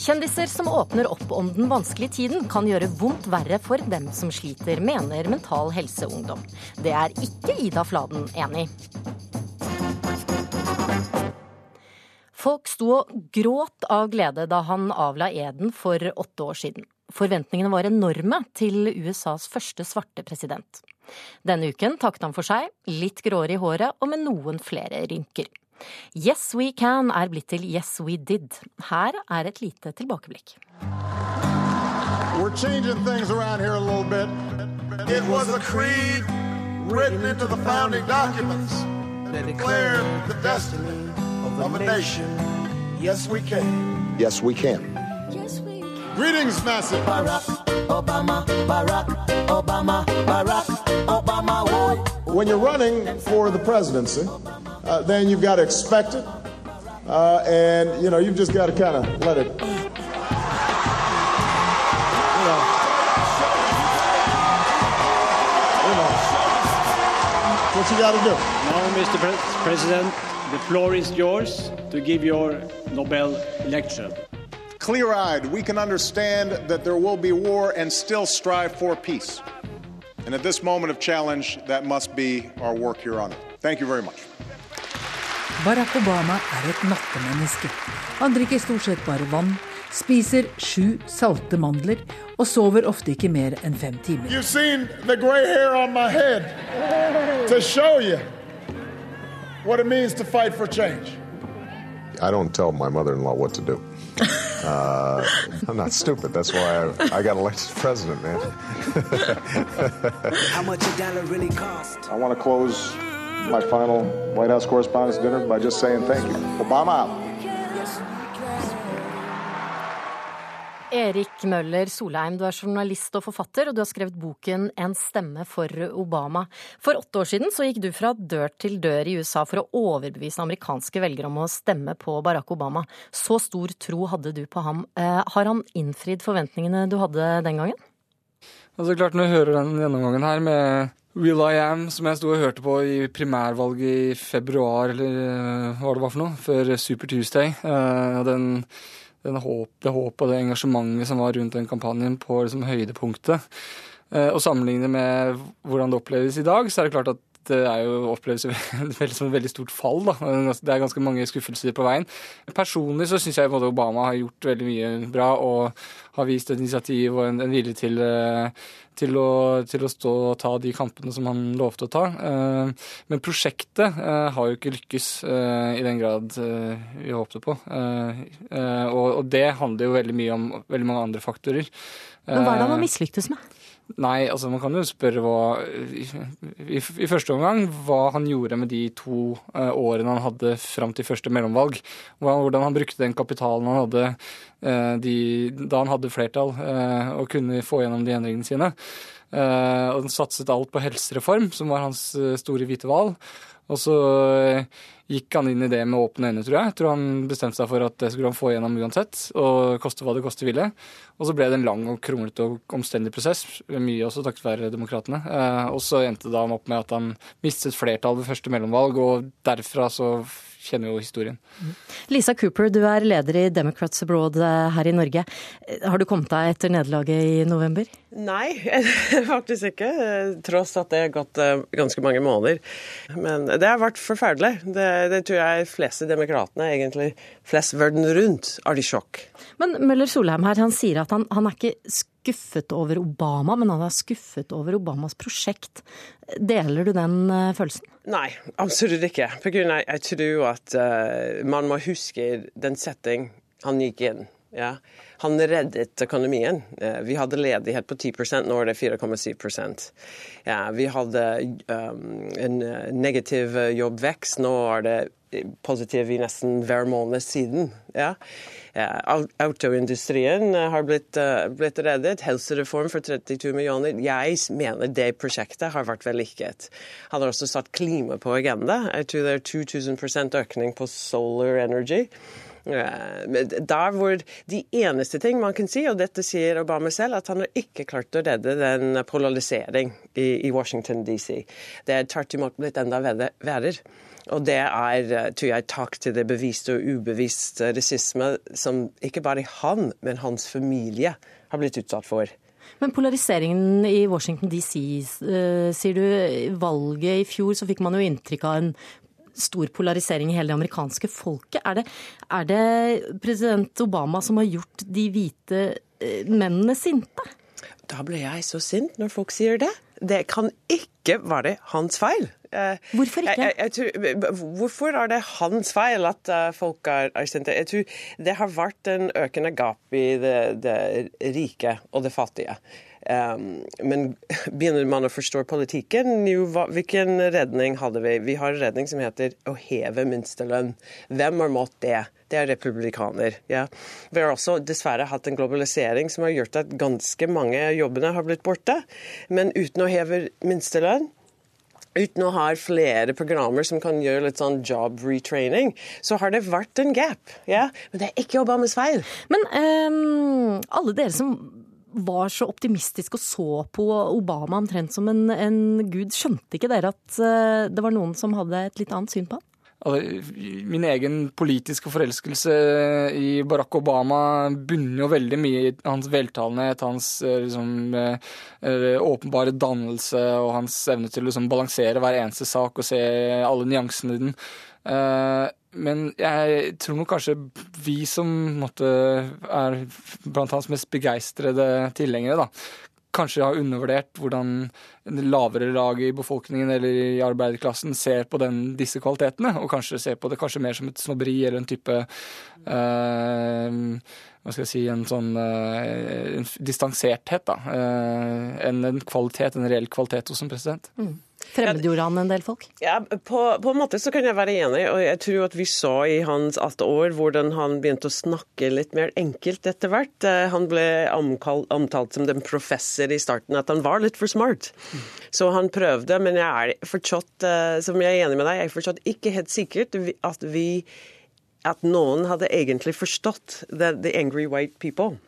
Kjendiser som åpner opp om den vanskelige tiden, kan gjøre vondt verre for dem som sliter, mener Mental Helse Ungdom. Det er ikke Ida Fladen enig i. Folk sto og gråt av glede da han avla eden for åtte år siden. Forventningene var enorme til USAs første svarte president. Denne uken takket han for seg, litt gråere i håret og med noen flere rynker. Yes We Can er blitt til Yes We Did. Her er et lite tilbakeblikk. We're changing things around here a little bit. It was a creed written into the founding documents that declared the destiny of a nation. Yes, we can. Yes, we can. Greetings, massive. Barack Obama, Barack Obama, Barack Obama. When you're running for the presidency, uh, then you've got to expect it. Uh, and, you know, you've just got to kind of let it. You know, you know, what you got to do. Now, Mr. Pre- President, the floor is yours to give your Nobel lecture. Clear eyed, we can understand that there will be war and still strive for peace. And at this moment of challenge, that must be our work, Your Honor. Thank you very much. Barack Obama er et nattemenneske. Han drikker stort sett bare vann, spiser sju salte mandler og sover ofte ikke mer enn fem timer. You've seen the gray hair on my head to show you what it means to fight for change. I don't tell my mother-in-law what to do. Uh, I'm not stupid. That's why I, I got elected president, man. How much a dollar really cost? I want to close my final White House Correspondents' Dinner by just saying thank you. Obama out. Erik Møller Solheim, du er journalist og forfatter, og du har skrevet boken 'En stemme for Obama'. For åtte år siden så gikk du fra dør til dør i USA for å overbevise amerikanske velgere om å stemme på Barack Obama. Så stor tro hadde du på ham. Eh, har han innfridd forventningene du hadde den gangen? Altså klart Når jeg hører den gjennomgangen her med Will I Am, som jeg sto og hørte på i primærvalget i februar, eller eh, hva det var for noe, før Super Tuesday, eh, den den håp, det håpet og det engasjementet som var rundt den kampanjen på liksom høydepunktet. Eh, og sammenligne med hvordan det oppleves i dag, så er det klart at det er jo oppleves som et veldig stort fall. Da. Det er ganske mange skuffelser på veien. Personlig så syns jeg både Obama har gjort veldig mye bra og har vist et initiativ og en, en vilje til, til, å, til, å, stå og ta de kampene som han lovte å ta. Eh, men prosjektet eh, har jo ikke lykkes i den grad vi håpte på. Og det handler jo veldig mye om veldig mange andre faktorer. Men hva er det han har mislyktes med? Nei, altså man kan jo spørre hva i, i, i første omgang hva han gjorde med de to uh, årene han hadde fram til første mellomvalg. Hvordan han brukte den kapitalen han hadde uh, de, da han hadde flertall uh, og kunne få gjennom de endringene sine. Og han satset alt på helsereform, som var hans store hvite hval. Og så eh, gikk han inn i det med åpne øyne, tror jeg. Jeg tror han bestemte seg for at det skulle han få gjennom uansett, og koste hva det koste ville. Og så ble det en lang og kronglete og omstendig prosess, mye også takket være demokratene. Eh, og så endte da han opp med at han mistet flertall ved første mellomvalg, og derfra så kjenner jo historien. Lisa Cooper, du er leder i Democrats Abroad eh, her i Norge. Eh, Har du kommet deg etter nederlaget i november? Nei, faktisk ikke. Tross at det har gått eh, ganske mange måneder. Men det har vært forferdelig. Det, det tror jeg fleste demokratene, egentlig flest verden rundt, er i sjokk. Men Møller Solheim her, han sier at han, han er ikke skuffet over Obama, men han er skuffet over Obamas prosjekt. Deler du den eh, følelsen? Nei, absolutt ikke. For av, jeg tror at uh, man må huske den setting han gikk inn. Ja. Han reddet økonomien. Eh, vi hadde ledighet på 10 nå er det 4,7% ja, Vi hadde um, en negativ jobbvekst, nå er det positiv i nesten hver måned siden. Ja. Autoindustrien eh, har blitt, eh, blitt reddet. Helsereform for 32 millioner. Jeg mener det prosjektet har vært vellykket. Han har også satt klima på agenda. Jeg tror det er 2000% økning på solar energy. Der hvor de eneste ting man kan si, og dette sier Obama selv, at han har ikke klart å redde den polarisering i Washington DC. Det er tvert imot blitt enda verre. Og det er, eh, tror jeg, takk til det bevisste og ubevisste rasisme som ikke bare han, men hans familie har blitt utsatt for. Men polariseringen i Washington DC, eh, sier du. Valget i fjor så fikk man jo inntrykk av en stor polarisering i hele det amerikanske folket. Er det, er det president Obama som har gjort de hvite eh, mennene sinte? Da ble jeg så sint når folk sier det. Det kan ikke være hans feil. Eh, Hvorfor ikke? Jeg, jeg, jeg tror, hvorfor er det hans feil at eh, folk er, er sinte? Jeg tror det har vært en økende gap i det, det rike og det fattige. Um, men begynner man å forstå politikken, jo, hvilken redning hadde vi? Vi har en redning som heter å heve minstelønn. Hvem har mått det? Det er republikaner. Ja. Vi har også dessverre hatt en globalisering som har gjort at ganske mange jobbene har blitt borte. Men uten å heve minstelønn, uten å ha flere programmer som kan gjøre litt sånn job retraining, så har det vært en gap. Ja? Men det er ikke Obamas feil. Men um, alle dere som var så optimistiske og så på Obama omtrent som en, en gud, skjønte ikke dere at eh, det var noen som hadde et litt annet syn på han? Altså, min egen politiske forelskelse i Barack Obama bunner jo veldig mye i hans veltalenhet, hans eh, liksom, eh, åpenbare dannelse og hans evne til å liksom, balansere hver eneste sak og se alle nyansene i den. Men jeg tror nok kanskje vi som måtte, er blant hans mest begeistrede tilhengere, da, kanskje har undervurdert hvordan lavere laget i befolkningen eller i arbeiderklassen ser på den, disse kvalitetene, og kanskje ser på det kanskje mer som et snobberi eller en type eh, hva skal jeg si, en sånn eh, en distanserthet, da, eh, enn en kvalitet, en reell kvalitet hos en president. Mm. Fremmedgjorde han en del folk? Ja, på, på en måte så kan jeg være enig, og jeg tror at vi så i hans åtte år hvordan han begynte å snakke litt mer enkelt etter hvert. Eh, Han ble omkalt, omtalt som den professor i starten, at han var litt for smart. Så han prøvde, men jeg er fortsatt, eh, som jeg er enig med deg, jeg er fortsatt ikke helt sikkert at vi at noen hadde egentlig forstått the, the angry white people.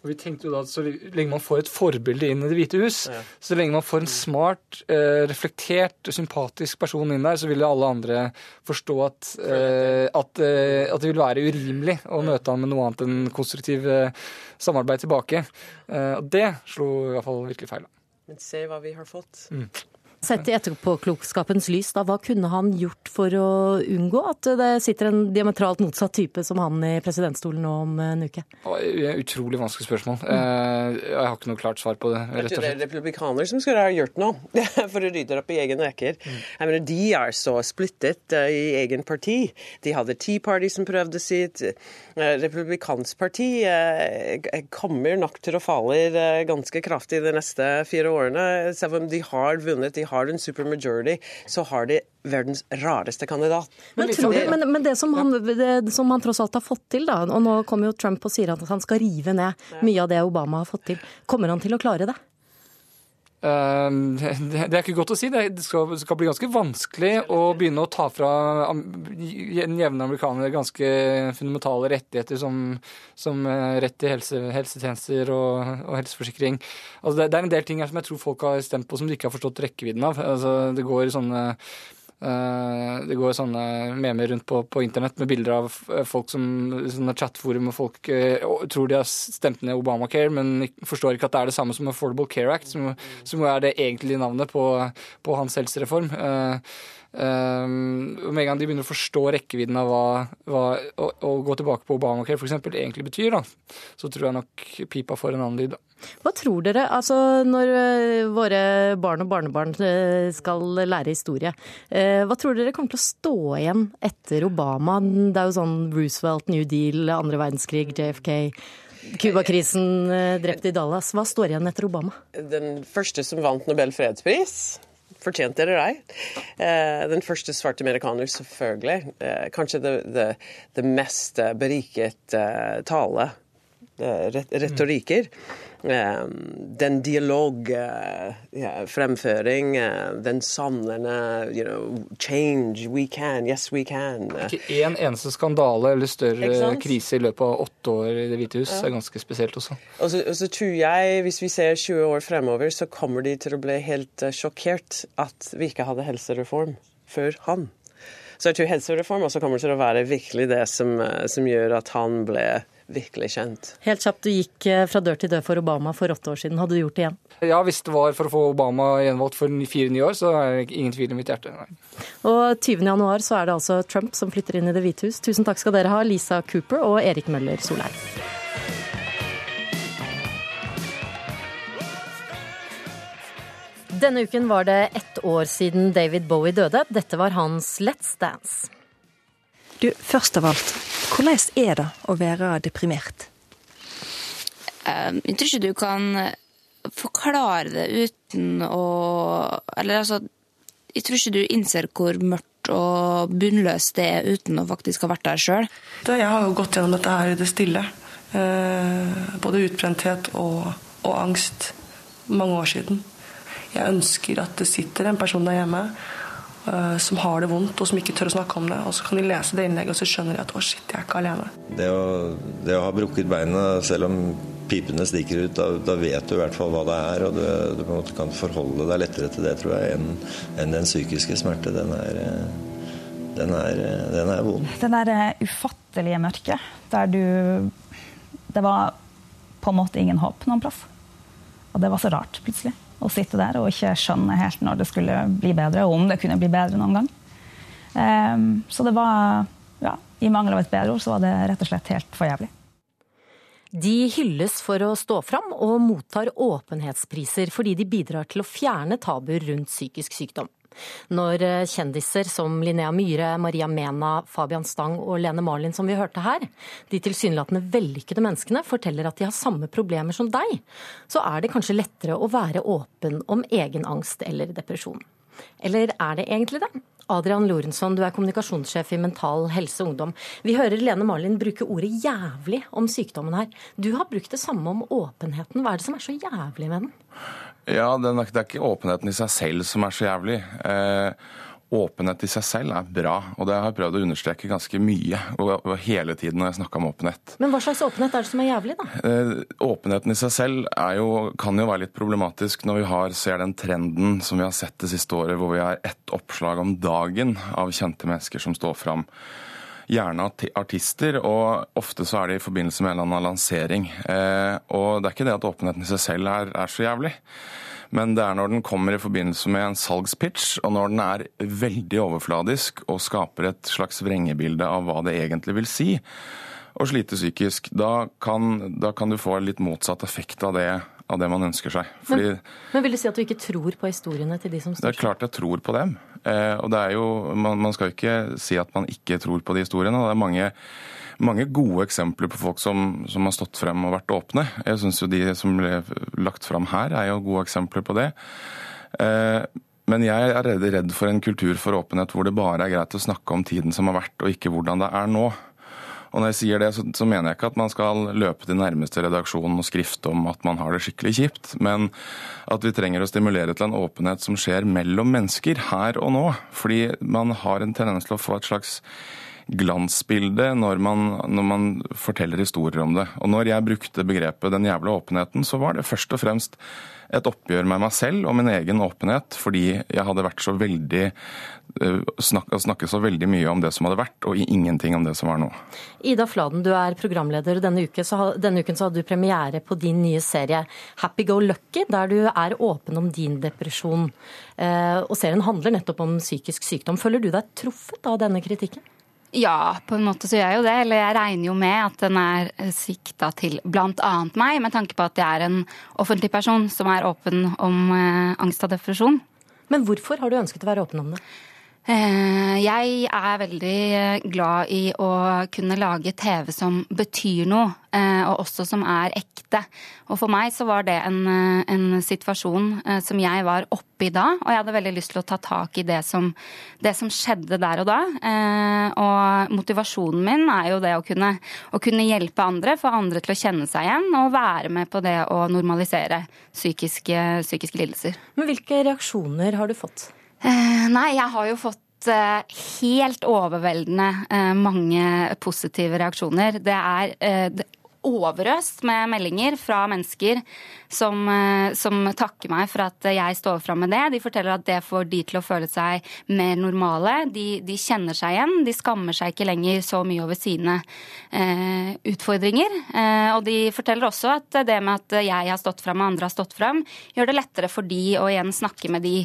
Og vi tenkte jo da at Så lenge man får et forbilde inn i Det hvite hus, så lenge man får en smart, eh, reflektert, sympatisk person inn der, så vil alle andre forstå at, eh, at, eh, at det vil være urimelig å møte han med noe annet enn konstruktiv eh, samarbeid tilbake. Eh, og det slo i hvert fall virkelig feil. Men se hva vi har fått. Mm. Sett i etterpåklokskapens lys, da, hva kunne han gjort for å unngå at det sitter en diametralt motsatt type som han i presidentstolen nå om en uke? Utrolig vanskelig spørsmål. Eh, jeg har ikke noe klart svar på det. rett og slett. Det er republikanere som skulle ha gjort noe for å rydde opp i egen rekker. Jeg mener, De er så splittet uh, i egen parti. De hadde Tea Party som prøvde sitt. Uh, Republikansk parti kommer nok til å falle ganske kraftig de neste fire årene. Selv om de har vunnet, de har du en supermajority, så har de verdens rareste kandidat. Men, tror det, men, men det, som han, det, som han, tross alt har fått til, da, og nå kommer jo Trump og sier at han skal rive ned mye av det Obama har fått til, kommer han til å klare det? Uh, det, er ikke godt å si. Det skal, skal, bli ganske vanskelig å begynne å ta fra den jevne amerikaner ganske fundamentale rettigheter som, som eh, rett til helse, helsetjenester og, og helseforsikring. Altså det, det, er en del ting her som jeg tror folk har stemt på som de ikke har forstått rekkevidden av. Altså det går sånne det går sånne memer rundt på, på internett med bilder av folk som sånne chatforum og folk uh, tror de har stemt ned Obamacare, men forstår ikke at det er det samme som Affordable Care Act, som, som er det egentlige navnet på, på hans helsereform. Uh, Um, med en gang de begynner å forstå rekkevidden av hva, hva å, å, gå tilbake på Obamacare f.eks. egentlig betyr, da, så tror jeg nok pipa får en annen lyd. Hva tror dere, altså når uh, våre barn og barnebarn uh, skal lære historie, uh, hva tror dere kommer til å stå igjen etter Obama? Det er jo sånn Roosevelt, New Deal, andre verdenskrig, JFK. Cuba-krisen drept i Dallas. Hva står igjen etter Obama? Den første som vant Nobel fredspris fortjent eller ei. Eh, den første svarte amerikaner, selvfølgelig. Eh, kanskje det, mest beriket eh, tale, retorikker. Den dialog, fremføring, den savnende you know, Change, we can, yes we can. Ikke én eneste skandale eller større krise i løpet av åtte år i Det hvite hus. Ja. er ganske spesielt også. Og så, og så, tror jeg, hvis vi ser 20 år fremover, så kommer de til å bli helt sjokkert at vi ikke hadde helsereform før han. Så jeg tror helsereform også kommer til å være virkelig det som, som gjør at han ble virkelig kjent. Helt kjapt, du gikk eh, fra dør til dør for Obama for åtte år siden. Hadde du gjort det igjen? Ja, hvis det var for å få Obama gjenvalgt for fire nye år, så er det ingen tvil i mitt hjerte. Nei. Og 20. januar så er det altså Trump som flytter inn i Det hvite hus. Tusen takk skal dere ha, Lisa Cooper og Erik Møller Solheim. Denne uken var det ett år siden David Bowie døde. Dette var hans Let's Dance. Du, først av alt, hvordan er det å være deprimert? Ehm, jeg tror ikke du kan forklare det uten å Eller altså, jeg tror ikke du innser hvor mørkt og bunnløst det er uten å faktisk ha vært der sjøl. Jeg har jo gått gjennom dette her i det stille. Eh, både utbrenthet og, og angst mange år siden. Jeg ønsker at det sitter en person der hjemme som har det vondt og som ikke tør å snakke om det. Og så kan de lese det innlegget, og så skjønner de at å, shit, jeg er ikke alene. Det å, det å ha brukket beinet, selv om pipene stikker ut, da, da, vet du i hvert fall hva det er. Og du, du på en måte kan forholde deg lettere til det, tror jeg, enn, en den psykiske smerte. Den er, den er, den er vond. Det der ufattelige mørket, der du Det var på en måte ingen håp noen plass. Og det var så rart, plutselig å sitte der og ikke skjønne helt når det skulle bli bedre, og om det kunne bli bedre noen gang. Um, så det var ja, I mangel av et bedre ord så var det rett og slett helt for jævlig. De hylles for å stå fram og mottar åpenhetspriser fordi de bidrar til å fjerne tabuer rundt psykisk sykdom. Når eh, kjendiser som Linnea Myhre, Maria Mena, Fabian Stang og Lene Marlin, som vi hørte her, de tilsynelatende vellykkede menneskene, forteller at de har samme problemer som deg, så er det kanskje lettere å være åpen om egen angst eller depresjon. Eller er det egentlig det? Adrian Lorentzon, du er kommunikasjonssjef i Mental Helse Ungdom. Vi hører Lene Marlin bruke ordet jævlig om sykdommen her. Du har brukt det samme om åpenheten. Hva er det som er så jævlig med den? Ja, Det er ikke åpenheten i seg selv som er så jævlig. Eh, åpenhet i seg selv er bra, og det har jeg prøvd å understreke ganske mye. Og, og hele tiden når jeg snakka om åpenhet. Men hva slags åpenhet er det som er jævlig, da? Eh, åpenheten i seg selv jo, kan jo være litt problematisk når vi har, ser den trenden som vi har sett det siste året, hvor vi har ett oppslag om dagen av kjente mennesker som står fram gjerne artister, og ofte så er det i forbindelse med en eller annen lansering. Eh, og det er ikke det at åpenheten i seg selv er, er så jævlig. Men det er når den kommer i forbindelse med en salgspitch, og når den er veldig overfladisk og skaper et slags vrengebilde av hva det egentlig vil si å slite psykisk, da kan, da kan du få litt motsatt effekt av det, av det man ønsker seg. Fordi Men, men vil du si at du ikke tror på historiene til de som står? det er klart jeg tror på dem. Eh, og det er jo, man, man skal ikke si at man ikke tror på de historiene. Det er mange, mange gode eksempler på folk som, som har stått frem og vært åpne. Jeg syns jo de som ble lagt frem her, er jo gode eksempler på det. Eh, men jeg er redd for en kultur for åpenhet hvor det bare er greit å snakke om tiden som har vært, og ikke hvordan det er nå. Og når jeg sier det, så, så mener jeg ikke at man skal løpe til nærmeste redaksjon og skrifte om at man har det skikkelig kjipt, men at vi trenger å stimulere til en åpenhet som skjer mellom mennesker her og nå. Fordi man har en tendens til å få et slags glansbilde når man, når man forteller historier om det. Og når jeg brukte begrepet 'den jævla åpenheten', så var det først og fremst et oppgjør med meg selv og min egen åpenhet, fordi jeg hadde vært så veldig snakket snakke så veldig mye om det som hadde vært, og ingenting om det som var nå. Ida Fladen, du er programleder. Denne, uke, så, denne uken så hadde du premiere på din nye serie Happy Go Lucky, der du er åpen om din depresjon. Eh, og serien handler nettopp om psykisk sykdom. Føler du deg truffet av denne kritikken? Ja, på en måte så gjør jeg jo det. Eller jeg regner jo med at den er sikta til bl.a. meg, med tanke på at jeg er en offentlig person som er åpen om eh, angst og depresjon. Men hvorfor har du ønsket å være åpen om det? Eh, jeg er veldig glad i å kunne lage TV som betyr noe, eh, og også som er ekte. Og for meg så var det en, eh, en situasjon som jeg var oppe i da, og jeg hadde veldig lyst til å ta tak i det som, det som skjedde der og da. Og motivasjonen min er jo det å kunne, å kunne hjelpe andre, få andre til å kjenne seg igjen, og være med på det å normalisere psykiske, psykiske lidelser. Men hvilke reaksjoner har du fått? Eh, nei, jeg har jo fått eh, helt overveldende eh, mange positive reaksjoner. Det er overøst med meldinger fra mennesker som, som, takker meg for at jeg står fram med det. De forteller at det får de til å føle seg mer normale. De, de kjenner seg igjen. De skammer seg ikke lenger så mye over sine eh, utfordringer. Eh, og de forteller også at det med at jeg har stått fram og andre har stått fram, gjør det lettere for de å igjen snakke med de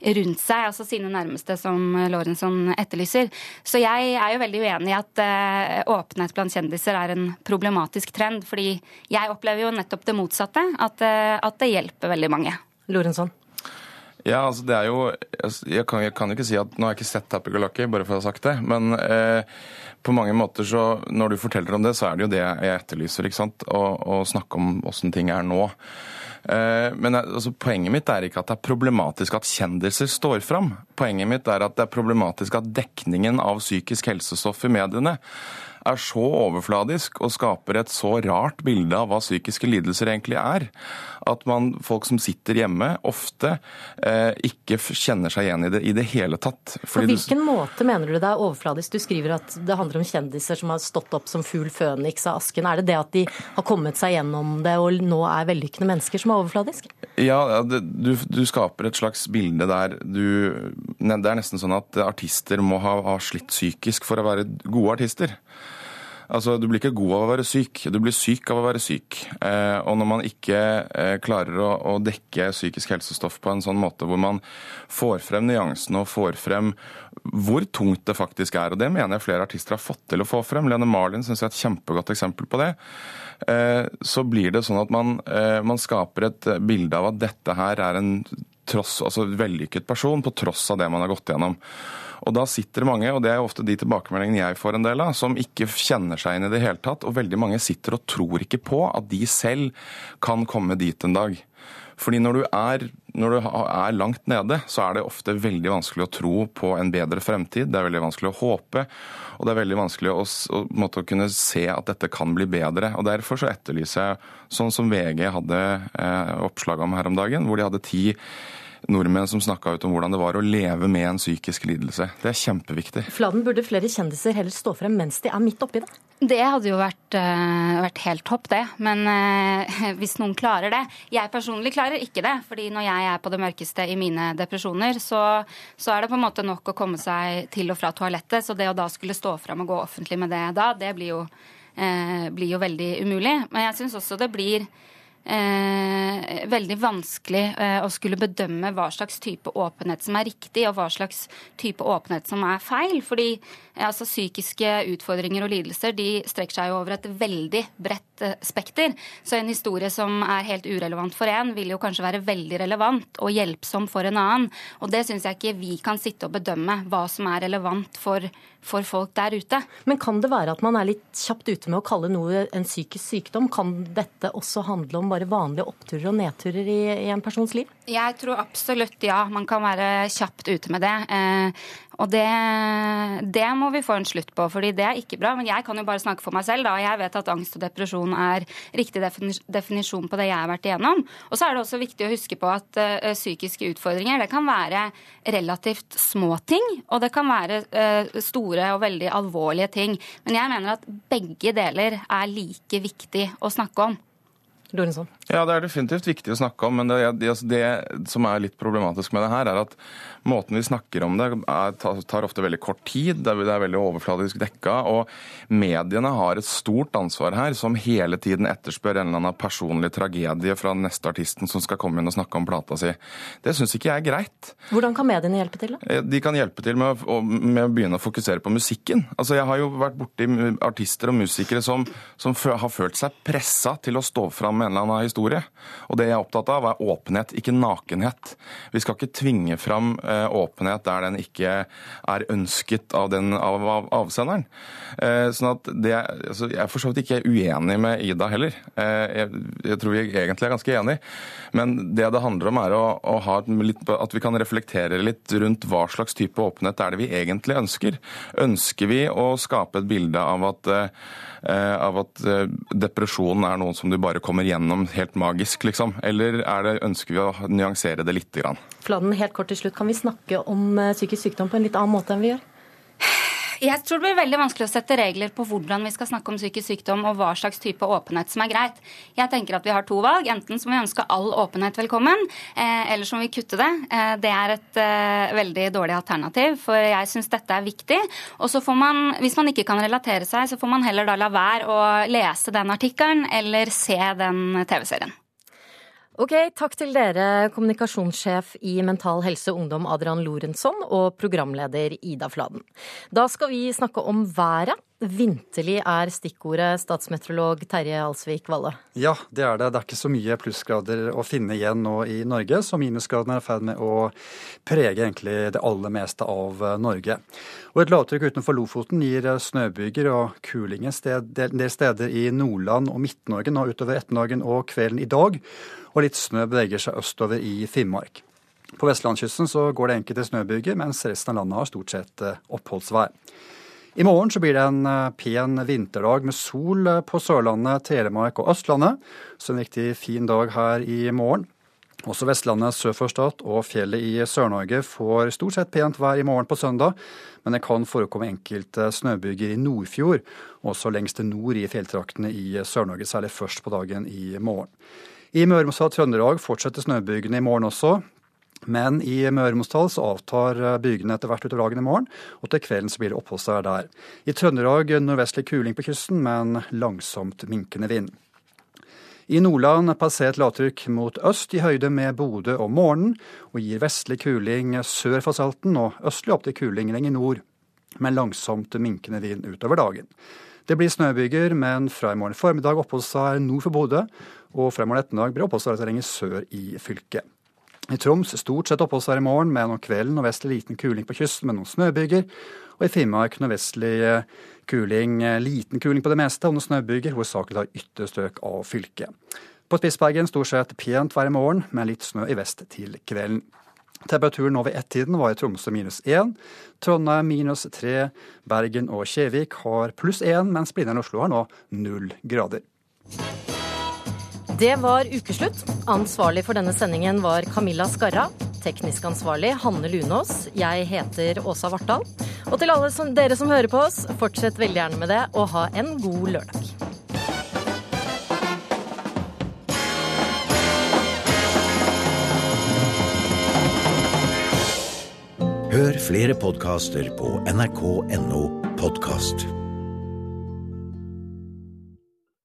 rundt seg, altså sine nærmeste, som Lorentzson etterlyser. Så jeg er jo veldig uenig i at uh, åpenhet blant kjendiser er en problematisk trend. Fordi jeg opplever jo nettopp det motsatte, at, uh, at det hjelper veldig mange. Lorentzson? Ja, altså det er jo Jeg kan, jeg kan ikke si at Nå har jeg ikke sett Happy Go Lucky, bare for å ha sagt det. Men eh, på mange måter så Når du forteller om det, så er det jo det jeg etterlyser. ikke sant? Å, å snakke om åssen ting er nå. Eh, men altså, poenget mitt er ikke at det er problematisk at kjendiser står fram. Poenget mitt er at det er problematisk at dekningen av psykisk helsestoff i mediene er så overfladisk og skaper et så rart bilde av hva psykiske lidelser egentlig er, at man, folk som sitter hjemme, ofte eh, ikke kjenner seg igjen i det i det hele tatt. På hvilken du... måte mener du det er overfladisk? Du skriver at det handler om kjendiser som har stått opp som fugl føniks av asken. Er det det at de har kommet seg gjennom det og nå er vellykkende mennesker som er overfladisk? Ja, det, du, du, skaper et slags bilde der du Det er nesten sånn at artister må ha, ha slitt psykisk for å være gode artister. Altså, Du blir ikke god av å være syk, du blir syk av å være syk. Eh, og når man ikke eh, klarer å, dekke psykisk helsestoff på en sånn måte hvor man får frem nyansene og får frem hvor tungt det faktisk er, og det mener jeg flere artister har fått til å få frem, Lene Marlin syns jeg er et kjempegodt eksempel på det, eh, så blir det sånn at man, man skaper et bilde av at dette her er en tross, altså vellykket person på tross av det man har gått gjennom. Og da sitter mange, og det er ofte de tilbakemeldingene jeg får en del av, som ikke kjenner seg inn i det hele tatt. Og veldig mange sitter og tror ikke på at de selv kan komme dit en dag. Fordi når du, er, når du er langt nede, så er det ofte veldig vanskelig å tro på en bedre fremtid. Det er veldig vanskelig å håpe, og det er veldig vanskelig å, å, å kunne se at dette kan bli bedre. Og Derfor så etterlyser jeg, sånn som VG hadde eh, oppslag om her om dagen, hvor de hadde ti nordmenn som snakka ut om hvordan det var å leve med en psykisk lidelse. Det er kjempeviktig. Fladen, burde flere kjendiser heller stå frem mens de er midt oppi det? Det hadde jo vært, uh, vært helt topp, det. Men uh, hvis noen klarer det Jeg personlig klarer ikke det. fordi når jeg er på det mørkeste i mine depresjoner, så, så er det på en måte nok å komme seg til og fra toalettet. Så det å da skulle stå frem og gå offentlig med det da, det blir jo, uh, blir jo veldig umulig. Men jeg syns også det blir eh, veldig vanskelig eh, å skulle bedømme hva slags type åpenhet som er riktig, og hva slags type åpenhet som er feil. Fordi eh, altså, psykiske utfordringer og lidelser de strekker seg over et veldig bredt eh, spekter. Så en historie som er helt urelevant for en, vil jo kanskje være veldig relevant og hjelpsom for en annen. Og det syns jeg ikke vi kan sitte og bedømme, hva som er relevant for, for folk der ute. Men kan det være at man er litt kjapt ute med å kalle noe en psykisk sykdom? Kan dette også handle om bare vanlige oppturer og nedturer i, i en persons liv? Jeg tror absolutt ja, man kan være kjapt ute med det. Eh, og det, det, må vi få en slutt på, fordi det er ikke bra. Men jeg kan jo bare snakke for meg selv, da. Jeg vet at angst og depresjon er riktig definisjon på det jeg har vært igjennom. Og så er det også viktig å huske på at uh, psykiske utfordringer det kan være relativt små ting, og det kan være uh, store og veldig alvorlige ting. Men jeg mener at begge deler er like viktig å snakke om. Lorentzon? Ja, det er definitivt viktig å snakke om, men det, det, altså det, som er litt problematisk med det her, er at måten vi snakker om det, er, tar ofte veldig kort tid. Det er, det er veldig overfladisk dekka. Og mediene har et stort ansvar her, som hele tiden etterspør en eller annen personlig tragedie fra den neste artisten som skal komme inn og snakke om plata si. Det syns ikke jeg er greit. Hvordan kan mediene hjelpe til? da? Eh, de kan hjelpe til med å, med å begynne å fokusere på musikken. Altså, Jeg har jo vært borti artister og musikere som, som har følt seg pressa til å stå fram med en eller annen historie. Og det jeg er opptatt av, er åpenhet, ikke nakenhet. Vi skal ikke tvinge fram eh, åpenhet der den ikke er ønsket av, den, av, av avsenderen. Eh, sånn at det, altså, Jeg er for så vidt ikke uenig med Ida heller. Eh, jeg, jeg, tror vi egentlig er ganske enige. Men det det handler om, er å, å ha litt, at vi kan reflektere litt rundt hva slags type åpenhet er det vi egentlig ønsker. Ønsker vi å skape et bilde av at av at depresjonen er noe som du bare kommer gjennom helt magisk, liksom? Eller det, ønsker vi å nyansere det litt? Grann? Fladen, helt kort til slutt. Kan vi snakke om eh, psykisk sykdom på en litt annen måte enn vi gjør? Jeg tror det blir veldig vanskelig å sette regler på hvordan vi skal snakke om psykisk sykdom og hva slags type åpenhet som er greit. Jeg tenker at vi har to valg. Enten så må vi ønske all åpenhet velkommen, eh, eller så må vi kutte det. Eh, det er et eh, veldig dårlig alternativ, for jeg syns dette er viktig. Og så får man, hvis man ikke kan relatere seg, så får man heller da la være å lese den artikkelen eller se den TV-serien. Ok, Takk til dere, kommunikasjonssjef i Mental Helse Ungdom Adrian Lorentzon og programleder Ida Fladen. Da skal vi snakke om været. Vinterlig er stikkordet, statsmeteorolog Terje Alsvik Valle. Ja, det er det. Det er ikke så mye plussgrader å finne igjen nå i Norge, så minusgradene er i ferd med å prege egentlig det aller meste av Norge. Og Et lavtrykk utenfor Lofoten gir snøbyger og kuling en del steder i Nordland og Midt-Norge nå utover ettermiddagen og kvelden i dag og litt snø beveger seg østover i Finnmark. På vestlandskysten så går det enkelte snøbyger, mens resten av landet har stort sett eh, oppholdsvær. I morgen så blir det en eh, pen vinterdag med sol eh, på Sørlandet, Telemark og Østlandet. Så en riktig fin dag her i morgen. Også Vestlandet sør for Stad og fjellet i Sør-Norge får stort sett pent vær i morgen på søndag, men det kan forekomme enkelte snøbyger i Nordfjord, også lengst til nord i fjelltraktene i Sør-Norge, særlig først på dagen i morgen. I Møre og Trøndelag fortsetter snøbygene i morgen også. Men i Møre og Romsdal avtar bygene etter hvert utover dagen i morgen, og til kvelden så blir det oppholdsvær der. I Trøndelag nordvestlig kuling på kysten, men langsomt minkende vind. I Nordland passerer et lavtrykk mot øst i høyde med Bodø om morgenen, og gir vestlig kuling sør for Salten og østlig opp til kuling lenger nord, med langsomt minkende vind utover dagen. Det blir snøbyger, men fra i morgen formiddag oppholdsvær nord for Bodø, og fra i morgen ettermiddag blir oppholdsvær lenger sør i fylket. I Troms stort sett oppholdsvær i morgen, med om kvelden nordvestlig liten kuling på kysten med noen snøbyger. Og i Finnmark nordvestlig eh, kuling, eh, liten kuling på det meste, og noen snøbyger, hovedsakelig da ytre strøk av fylket. På Spitsbergen stort sett pent vær i morgen, med litt snø i vest til kvelden. Temperaturen over ett-tiden var i Tromsø minus én, Trondheim minus tre, Bergen og Kjevik har pluss én, mens Blindern Oslo har nå null grader. Det var ukeslutt. Ansvarlig for denne sendingen var Camilla Skarra. Teknisk ansvarlig Hanne Lunås. Jeg heter Åsa Vartdal. Og til alle som, dere som hører på oss, fortsett veldig gjerne med det, og ha en god lørdag. Hør flere podkaster på nrk.no podkast.